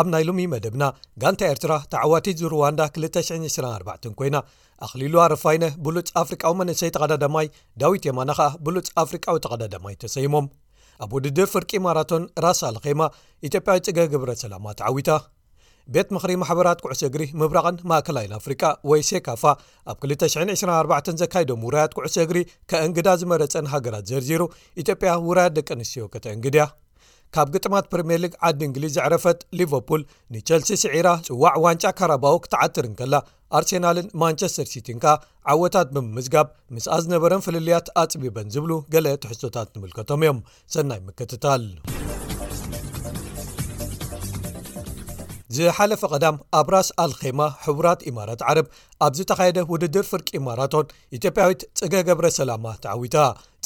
ኣብ ናይ ሉሚ መደብና ጋንታ ኤርትራ ተዓዋቲት ዙርዋንዳ 224 ኮይና ኣኽሊሉ ኣረፋይነ ብሉፅ ኣፍሪቃዊ መንእሰይ ተቐዳዳማይ ዳዊት የማና ኸኣ ብሉፅ ኣፍሪቃዊ ተቐዳዳማይ ተሰይሞም ኣብ ውድድር ፍርቂ ማራቶን ራስ ኣልኼማ ኢትዮጵያዊ ጽገ ግብረ ሰላማ ተዓዊታ ቤት ምኽሪ ማሕበራት ኩዕሶ እግሪ ምብራቕን ማእከላይን ኣፍሪቃ ወይ ሴካፋ ኣብ 224 ዘካይዶም ውራያት ኩዕሶ እግሪ ከእንግዳ ዝመረፀን ሃገራት ዘርዚሩ ኢትዮጵያ ውራያት ደቂ ኣንስትዮ ከተእንግድያ ካብ ግጥማት ፕሪምየር ሊግ ዓዲ እንግሊዝ ዘዕረፈት ሊቨርፑል ንቸልሲ ስዒራ ፅዋዕ ዋንጫ ካራባኦ ክትዓትር እንከላ ኣርሴናልን ማንቸስተር ሲቲን ከኣ ዓወታት ብምምዝጋብ ምስኣ ዝነበረን ፍልልያት ኣፅቢበን ዝብሉ ገለ ትሕዝቶታት ንምልከቶም እዮም ሰናይ ምክትታል ዝሓለፈ ቀዳም ኣብ ራስ ኣልኼማ ሕቡራት ኢማራት ዓረብ ኣብ ዝተኻየደ ውድድር ፍርቂ ማራቶን ኢትዮጵያዊት ፅገ ገብረ ሰላማ ተዓዊታ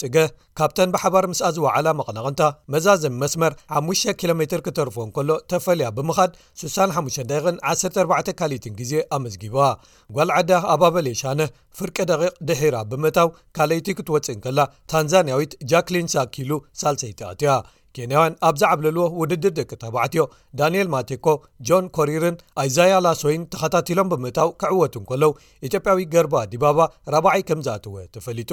ፅገ ካብተን ብሓባር ምስኣ ዝወዓላ መቐናቕንታ መዛዘሚ መስመር ሓሙሽተ ኪሎ ሜትር ክተርፎ እንከሎ ተፈልያ ብምኻድ ስሳን ሓሙሽተን ደቂቕን ዓሰርተ ኣርባዕተ ካልኢትን ግዜ ኣመዝጊባ። ጓል ዓዳ ኣባበሌ ሻነ ፍርቂ ደቒቕ ድሒራ ብምእታው ካልኣይቲ ክትወጽእ እንከላ ታንዛንያዊት ጃክሊን ሳኪሉ ሳልሰይቲ ኣትያ። ኬንያውያን ኣብ ዝዓብለልዎ ውድድር ደቂ ተባዕትዮ ዳንኤል ማቴኮ፣ ጆን ኮሪርን ኣይዛያ ላሶይን ተኸታቲሎም ብምእታው ክዕወቱ እንከለው ኢትዮጵያዊ ገርባ ዲባባ ራብዓይ ከም ዝኣተወ ተፈሊጡ።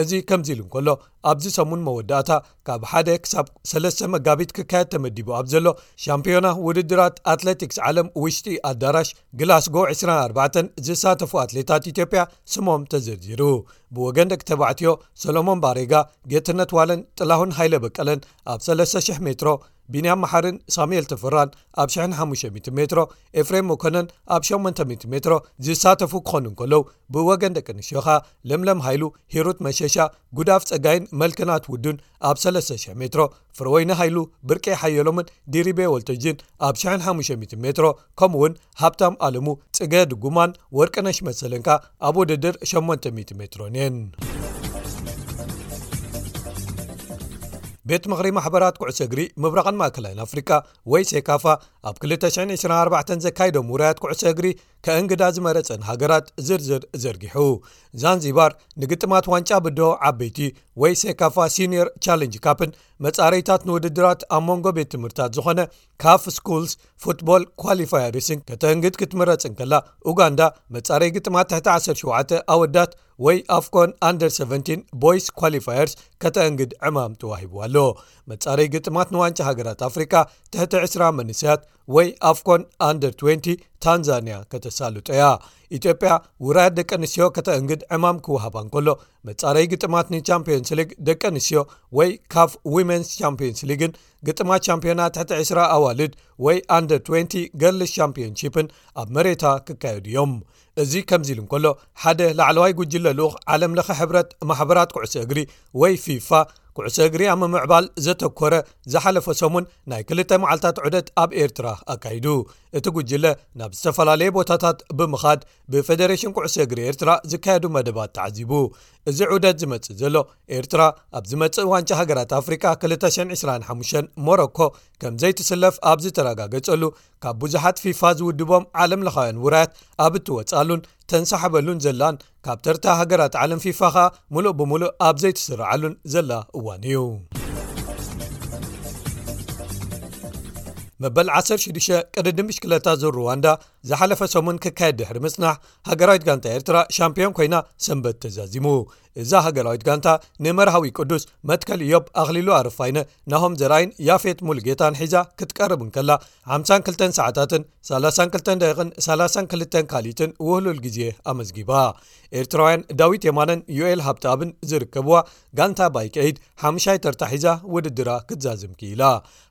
እዚ ከምዚ ኢሉ እንከሎ ኣብዚ ሰሙን መወዳእታ ካብ ሓደ ክሳብ ሰለስተ መጋቢት ክካየድ ተመዲቡ ኣብ ዘሎ ሻምፒዮና ውድድራት ኣትለቲክስ ዓለም ውሽጢ ኣዳራሽ ግላስጎ 24 ዝሳተፉ ኣትሌታት ኢትዮጵያ ስሞም ተዘርዚሩ ብወገን ደቂ ተባዕትዮ ሰሎሞን ባሬጋ ጌትነት ዋለን ጥላሁን ሃይለ በቀለን ኣብ 3,00 ሜትሮ ቢንያም መሓርን ሳሙኤል ተፈራን ኣብ 1ሓሙሽተ00 ሜትሮ ኤፍሬም መኮነን ኣብ 800 ሜትሮ ዝሳተፉ ክኾኑ እንከለው ብወገን ደቂ ኣንስትዮ ከኣ ለምለም ሃይሉ ሂሩት መሸሻ ጉዳፍ ጸጋይን መልከናት ውዱን ኣብ 3000 ሜትሮ ፍረወይኒ ሃይሉ ብርቄ ሓየሎምን ዲሪቤ ወልተጅን ኣብ 1ሓሙሽተ00 ሜትሮ ከምኡ ውን ሃብታም ኣለሙ፣ ጽገ ድጉማን ወርቅነሽ መሰልን ከኣ ኣብ ውድድር 800 ሜትሮን እየን። ቤት ምክሪ ማሕበራት ኩዕሶ እግሪ ምብራቕን ማእከላይን ኣፍሪቃ ወይ ሴካፋ ኣብ 224 ዘካይዶም ውራያት ኩዕሶ እግሪ ከእንግዳ ዝመረፀን ሃገራት ዝርዝር ዘርጊሑ ዛንዚባር ንግጥማት ዋንጫ ብዶ ዓበይቲ ወይ ሴካፋ ሲኒር ቻለንጅ ካፕን መፃረይታት ንውድድራት ኣብ መንጎ ቤት ትምህርታት ዝኾነ ካፍ ስኩልስ ፉትቦል ኳሊፋየርስን ከተንግድ ክትምረጽ እንከላ ኡጋንዳ መጻረይ ግጥማት ትሕቲ 17 ኣወዳት ወይ ኣፍኮን ኣንደር 17 ቦይስ ኳሊፋየርስ ከተእንግድ ዕማም ተዋሂብዋ ኣሎ መጻረይ ግጥማት ንዋንጫ ሃገራት ኣፍሪካ ትሕቲ 20 መንስያት ወይ ኣፍኮን ኣንደር 20 ታንዛንያ ከተሳልጦያ ኢትዮጵያ ውራያት ደቂ ኣንስትዮ ከተእንግድ ዕማም ክውሃባ እንከሎ መጻረይ ግጥማት ንቻምፕዮንስ ሊግ ደቂ ኣንስትዮ ወይ ካፍ ዊመንስ ቻምፕዮንስ ሊግን ግጥማት ሻምፕዮና ትሕቲ 20 ኣዋልድ ወይ ኣንደ 20 ገርልስ ሻምፕዮንሺፕን ኣብ መሬታ ክካየዱ እዮም እዚ ከምዚ ኢሉ እንከሎ ሓደ ላዕለዋይ ጉጅለ ልኡኽ ዓለም ለኸ ሕብረት ማሕበራት ኩዕሶ እግሪ ወይ ፊፋ ኩዕሶ እግሪ ኣብ ምምዕባል ዘተኮረ ዝሓለፈ ሰሙን ናይ ክልተ መዓልታት ዑደት ኣብ ኤርትራ ኣካይዱ እቲ ጉጅለ ናብ ዝተፈላለየ ቦታታት ብምኻድ ብፈደሬሽን ኩዕሶ እግሪ ኤርትራ ዝካየዱ መደባት ተዓዚቡ እዚ ዑደት ዝመጽእ ዘሎ ኤርትራ ኣብ ዝመጽእ ዋንጫ ሃገራት ኣፍሪቃ 225 ሞሮኮ ከም ዘይትስለፍ ኣብ ዝተረጋገጸሉ ካብ ብዙሓት ፊፋ ዝውድቦም ዓለም ለኻውያን ውራያት ኣብ እትወጻሉን ተንሳሓበሉን ዘላን ካብ ተርታ ሃገራት ዓለም ፊፋ ኸኣ ምሉእ ብምሉእ ኣብ ዘይትስርዓሉን ዘላ እዋን እዩ መበል 16 ቅድዲ ምሽክለታ ዙ ሩዋንዳ ዝሓለፈ ሰሙን ክካየድ ድሕሪ ምጽናሕ ሃገራዊት ጋንታ ኤርትራ ሻምፕዮን ኮይና ሰንበት ተዛዚሙ እዛ ሃገራዊት ጋንታ ንመርሃዊ ቅዱስ መትከል እዮብ ኣኽሊሉ ኣረፋይነ ናሆም ዘራይን ያፌት ሙሉ ጌታን ሒዛ ክትቀርብ እንከላ 52 ሰዓታትን 32 ደቂቕን 32 ካልትን ውህሉል ግዜ ኣመዝጊባ ኤርትራውያን ዳዊት የማነን ዩኤል ሃብቲኣብን ዝርከብዋ ጋንታ ባይቀይድ ሓሙሻይ ተርታ ሒዛ ውድድራ ክትዛዝም ክኢላ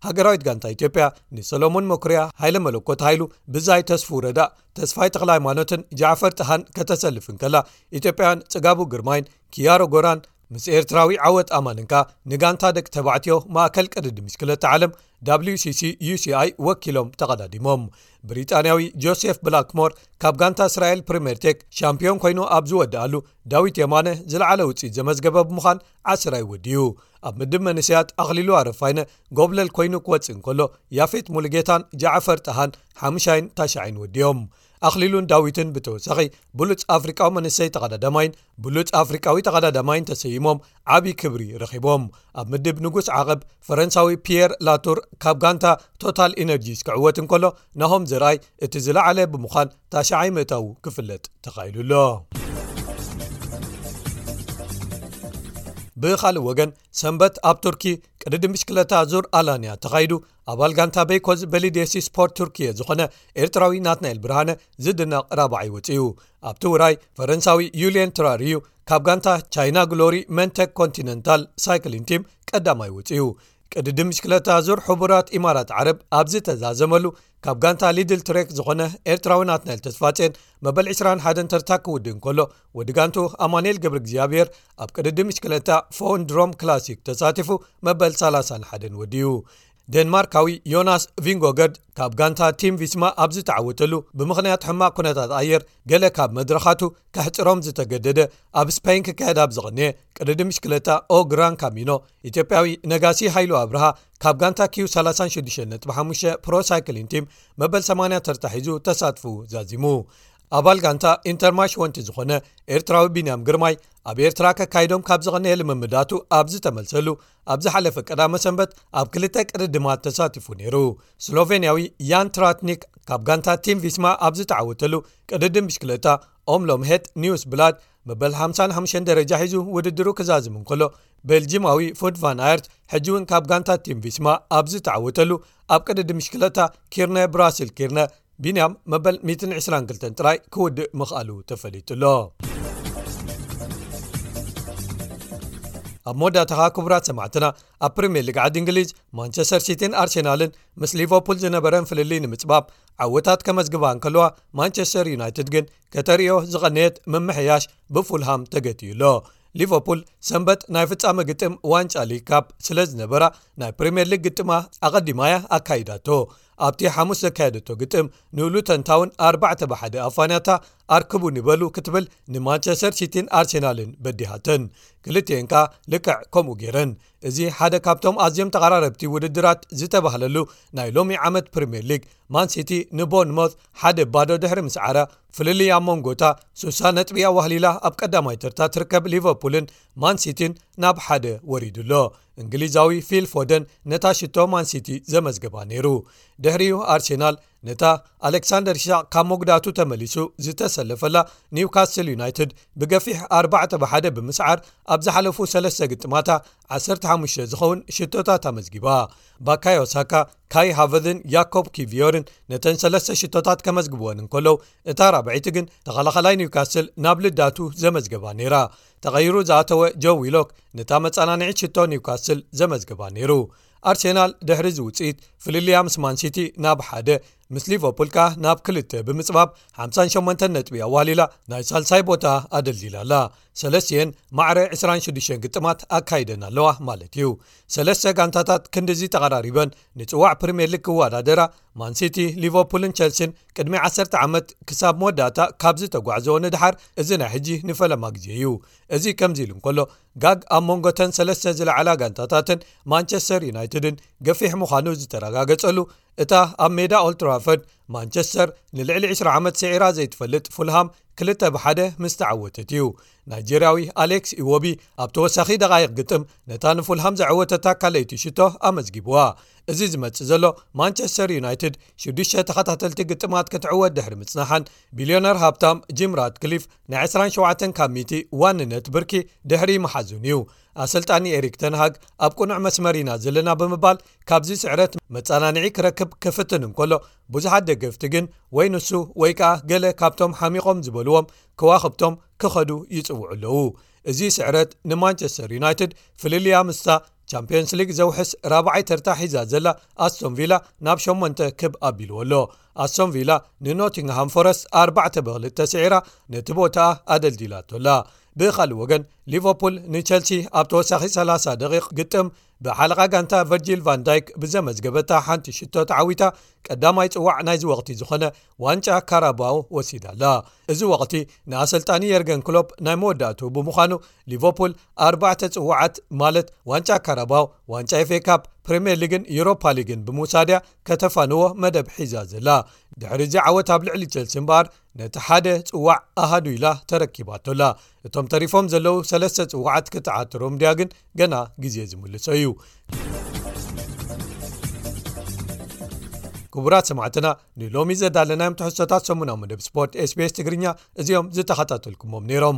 ሃገራዊት ጋንታ ኢትዮጵያ ንሰሎሙን መኩርያ፣ ሃይለ መለኮት ሃይሉ፣ ብዛይ ተስፉ ረዳእ፣ ተስፋይ ተኽለሃይማኖትን ጃዕፈር ጥሃን ከተሰልፍ እንከላ፣ ኢትዮጵያውያን ጽጋቡ ግርማይን ኪያሮ ጎራን ምስ ኤርትራዊ ዓወት ኣማንን ከኣ ንጋንታ ደቂ ተባዕትዮ ማእከል ቅድድም ብሽክለታ ዓለም WCC UCI ወኪሎም ተቐዳዲሞም። ብሪጣንያዊ ጆሴፍ ብላክሞር ካብ ጋንታ እስራኤል ፕሪምየርቴክ ሻምፕዮን ኮይኑ ኣብ ዝወድኣሉ ዳዊት የማነ ዝለዓለ ውጽኢት ዘመዝገበ ብምዃን ዓስራይ ውድዩ ኣብ ምድብ መንስያት ኣኽሊሉ ኣረፋይነ ጎብለል ኮይኑ ክወፅእ እንከሎ ያፌት ሙሉጌታን ጃዕፈር ጠሃን ሓሙሻይን ታሽይን ውድዮም ኣኽሊሉን ዳዊትን ብተወሳኺ ብሉፅ ኣፍሪቃዊ መንሰይ ተቐዳዳማይን ብሉፅ ኣፍሪቃዊ ተቐዳዳማይን ተሰይሞም ዓብዪ ክብሪ ረኺቦም ኣብ ምድብ ንጉስ ዓቐብ ፈረንሳዊ ፒየር ላቱር ካብ ጋንታ ቶታል ኢነርጂስ ክዕወት እንከሎ ናሆም ዘርኣይ እቲ ዝለዓለ ብምዃን ታሽዓይ ምእታዉ ክፍለጥ ተኻኢሉ ኣሎ። ብኻልእ ወገን ሰንበት ኣብ ቱርኪ ቅድዲ ምሽክለታ ዙር ኣላንያ ተኻይዱ ኣባል ጋንታ ቤይኮዝ በሊድሲ ስፖርት ቱርክየ ዝኾነ ኤርትራዊ ናትናኤል ብርሃነ ዝድነቕ ራብዓይ ወፅእዩ ኣብቲ ውራይ ፈረንሳዊ ዩልየን ትራር እዩ ካብ ጋንታ ቻይና ግሎሪ መንተክ ኮንቲነንታል ሳይክሊን ቲም ቀዳማይ ወፅእዩ ቅድዲ ምሽክለታ ዙር ሕቡራት ኢማራት ዓረብ ኣብ ዝተዛዘመሉ ካብ ጋንታ ሊድል ትሬክ ዝኾነ ኤርትራዊ ናትናኤል ተስፋጼን መበል 2ስራን ሓደን ተርታ ክውድእ እንከሎ ወዲ ጋንቱ ኣማንኤል ግብሪ እግዚኣብሔር ኣብ ቅድዲ ምሽክለታ ፎን ድሮም ክላሲክ ተሳቲፉ መበል 3 ሓን ወድዩ ዴንማርካዊ ዮናስ ቪንጎገርድ ካብ ጋንታ ቲም ቪስማ ኣብ ዝተዓወተሉ ብምኽንያት ሕማቅ ኩነታት ኣየር ገለ ካብ መድረኻቱ ከሕፅሮም ዝተገደደ ኣብ ስፓይን ክካየድ ኣብ ዝቕንየ ቅድዲ ምሽክለታ ኦግራን ካሚኖ ኢትዮጵያዊ ነጋሲ ሃይሉ ኣብርሃ ካብ ጋንታ ኪዩ ሳላሳን ሽዱሽተ ነጥቢ ሓሙሽተ ፕሮ ሳይክሊን ቲም መበል ሰማንያ ተርታ ሒዙ ተሳትፉ ዛዚሙ ኣባል ጋንታ ኢንተርማሽ ወንቲ ዝኾነ ኤርትራዊ ቢንያም ግርማይ ኣብ ኤርትራ ከካይዶም ካብ ዝቐነየ ልምምዳቱ ኣብ ዝተመልሰሉ ኣብ ዝሓለፈ ቀዳመ ሰንበት ኣብ ክልተ ቅድድማት ተሳቲፉ ነይሩ ስሎቨንያዊ ያን ትራትኒክ ካብ ጋንታ ቲም ቪስማ ኣብ ዝተዓወተሉ ቅድድም ብሽክለታ ኦምሎምሄት ኒውስ ብላድ መበል ሓምሳን ሓሙሽተን ደረጃ ሒዙ ውድድሩ ክዛዝም እንከሎ ቤልጂማዊ ፉድ ቫን ኣየርት ሕጂ እውን ካብ ጋንታ ቲም ቪስማ ኣብ ዝተዓወተሉ ኣብ ቅድዲ ምሽክለታ ኪርነ ብራሲል ኪርነ ቢንያም መበል 122 ጥራይ ክውድእ ምኽኣሉ ተፈሊጡ ኣሎ ኣብ መወዳእታኻ ክቡራት ሰማዕትና ኣብ ፕሪምየር ሊግ ዓዲ እንግሊዝ ማንቸስተር ሲቲን ኣርሴናልን ምስ ሊቨርፑል ዝነበረን ፍልልይ ንምጽባብ ዓወታት ከመዝግባ እንከለዋ ማንቸስተር ዩናይትድ ግን ከተርእዮ ዝቐነየት ምምሕያሽ ብፉልሃም ተገቲዩሎ ሊቨርፑል ሰንበት ናይ ፍጻመ ግጥም ዋንጫ ሊካፕ ስለ ዝነበራ ናይ ፕሪምየር ሊግ ግጥማ ኣቐዲማያ ኣካይዳቶ ኣብቲ ሓሙስ ዘካየደቶ ግጥም ንሉተንታውን 4ባ ተባሓደ ኣፋንያታ ኣርክቡ ንበሉ ክትብል ንማንቸስተር ሲቲን ኣርሴናልን በዲሃተን ክልትኤንካ ልክዕ ከምኡ ገይረን እዚ ሓደ ካብቶም ኣዝዮም ተቓራረብቲ ውድድራት ዝተባህለሉ ናይ ሎሚ ዓመት ፕሪምየር ሊግ ማንሲቲ ንቦርንሞት ሓደ ባዶ ድሕሪ ምስዓራ ፍልልይ ኣብ መንጎታ ሱሳ ነጥቢ ኣዋህሊላ ኣብ ቀዳማይ ተርታ ትርከብ ሊቨርፑልን ማንሲቲን ናብ ሓደ ወሪዱ ኣሎ እንግሊዛዊ ፊል ፎደን ነታ ሽቶ ማንሲቲ ዘመዝገባ ነይሩ ድሕሪኡ ኣርሴናል ነታ ኣሌክሳንደር ሻቕ ካብ መጕዳቱ ተመሊሱ ዝተሰለፈላ ኒውካስትል ዩናይትድ ብገፊሕ ኣተ ብሓደ ብምስዓር ኣብ ዝሓለፉ ሰለስተ ግጥማታ 15 ዝኸውን ሽቶታት ኣመዝጊባ ባካዮሳካ ካይ ሃቨልን ያኮብ ኪቪዮርን ነተን ሰለስተ ሽቶታት ከመዝግብወን እንከሎው እታ ራብዒቲ ግን ተኸላኸላይ ኒውካስትል ናብ ልዳቱ ዘመዝገባ ነይራ ተቐይሩ ዝኣተወ ጆ ዊሎክ ነታ መፀናንዒት ሽቶ ኒውካስትል ዘመዝገባ ነይሩ ኣርሴናል ድሕሪ እዚ ውጽኢት ፍልልያ ምስ ማንሲቲ ናብ ሓደ ምስ ሊቨርፑል ከኣ ናብ ክልተ ብምጽባብ 58 ነጥቢ ኣዋህሊላ ናይ ሳልሳይ ቦታ ኣደልዲላ ኣላ ሰለስቲኤን ማዕረ 26 ግጥማት ኣካይደን ኣለዋ ማለት እዩ ሰለስተ ጋንታታት ክንዲዚ ተቐራሪበን ንጽዋዕ ፕሪምየር ሊግ ክወዳደራ ማንሲቲ ሊቨርፑልን ቸልሲን ቅድሚ 1ሰ ዓመት ክሳብ መወዳእታ ካብዚ ተጓዕዝኦ ንድሓር እዚ ናይ ሕጂ ንፈለማ ግዜ እዩ እዚ ከምዚ ኢሉ እንከሎ ጋግ ኣብ መንጎተን ሰለስተ ዝለዓላ ጋንታታትን ማንቸስተር ዩናይትድን ገፊሕ ምዃኑ ዝተረጋገጸሉ እታ ኣብ ሜዳ ኦልትራፈርድ ማንቸስተር ንልዕሊ 20 ዓመት ስዒራ ዘይትፈልጥ ፉልሃም ክልተ ብሓደ ምስ ተዓወተት እዩ ናይጀርያዊ ኣሌክስ ኢዎቢ ኣብ ተወሳኺ ደቓይቕ ግጥም ነታ ንፉልሃም ዘዐወተታ ካለይቲ ሽቶ ኣመዝጊብዋ እዚ ዝመጽእ ዘሎ ማንቸስተር ዩናይትድ ሽዱሽተ ተኸታተልቲ ግጥማት ክትዕወት ድሕሪ ምጽናሓን ቢልዮነር ሃብታም ጂም ራትክሊፍ ናይ 27 ካብ ሚእቲ ዋንነት ብርኪ ድሕሪ መሓዙን እዩ ኣሰልጣኒ ኤሪክ ተንሃግ ኣብ ቅኑዕ መስመር ኢና ዘለና ብምባል ካብዚ ስዕረት መፀናንዒ ክረክብ ክፍትን እንከሎ ብዙሓት ደገፍቲ ግን ወይ ንሱ ወይ ከኣ ገለ ካብቶም ሓሚቖም ዝበልዎም ክዋኽብቶም ክኸዱ ይጽውዑ ኣለዉ እዚ ስዕረት ንማንቸስተር ዩናይትድ ፍልልያ ምስታ ቻምፕዮንስ ሊግ ዘውሕስ ራብዓይ ተርታ ሒዛ ዘላ ኣስቶን ቪላ ናብ 8 ክብ ኣቢልዎ ኣሎ ኣስቶን ቪላ ንኖቲንግሃም ፎረስ 4 ብክል ተስዒራ ነቲ ቦታኣ ኣደልዲላቶ ኣላ ብካልእ ወገን ሊቨርፑል ንቸልሲ ኣብ ተወሳኺ 30 ደቂቕ ግጥም ብሓለቓ ጋንታ ቨርጂል ቫንዳይክ ብዘመዝገበታ ሓንቲ ሽቶ ተዓዊታ ቀዳማይ ጽዋዕ ናይዚ ወቕቲ ዝኾነ ዋንጫ ካራባው ወሲዳ ኣላ እዚ ወቕቲ ንኣሰልጣኒ የርገን ክሎፕ ናይ መወዳእቱ ብምዃኑ ሊቨርፑል ኣርባዕተ ጽዋዓት ማለት ዋንጫ ካራባው፣ ዋንጫ ኤፍኤ ካፕ፣ ፕሪምየር ሊግን ዩሮፓ ሊግን ብምውሳድ'ያ ከተፋንዎ መደብ ሒዛ ዘላ። ድሕሪ'ዚ ዓወት ኣብ ልዕሊ ቸልሲ እምበኣር ነቲ ሓደ ጽዋዕ ኣሃዱ ኢላ ተረኪባቶ'ላ። እቶም ተሪፎም ዘለዉ ሰለስተ ጽዋዓት ክትዓትሮም ድያ ግን ገና ግዜ ዝምልሶ'ዩ። ክቡራት ሰማዕትና ንሎሚ ዘዳለናዮም ትሕዝቶታት ሰሙናዊ መደብ ስፖርት ስbs ትግርኛ እዚኦም ዝተኸታተልኩሞም ነይሮም።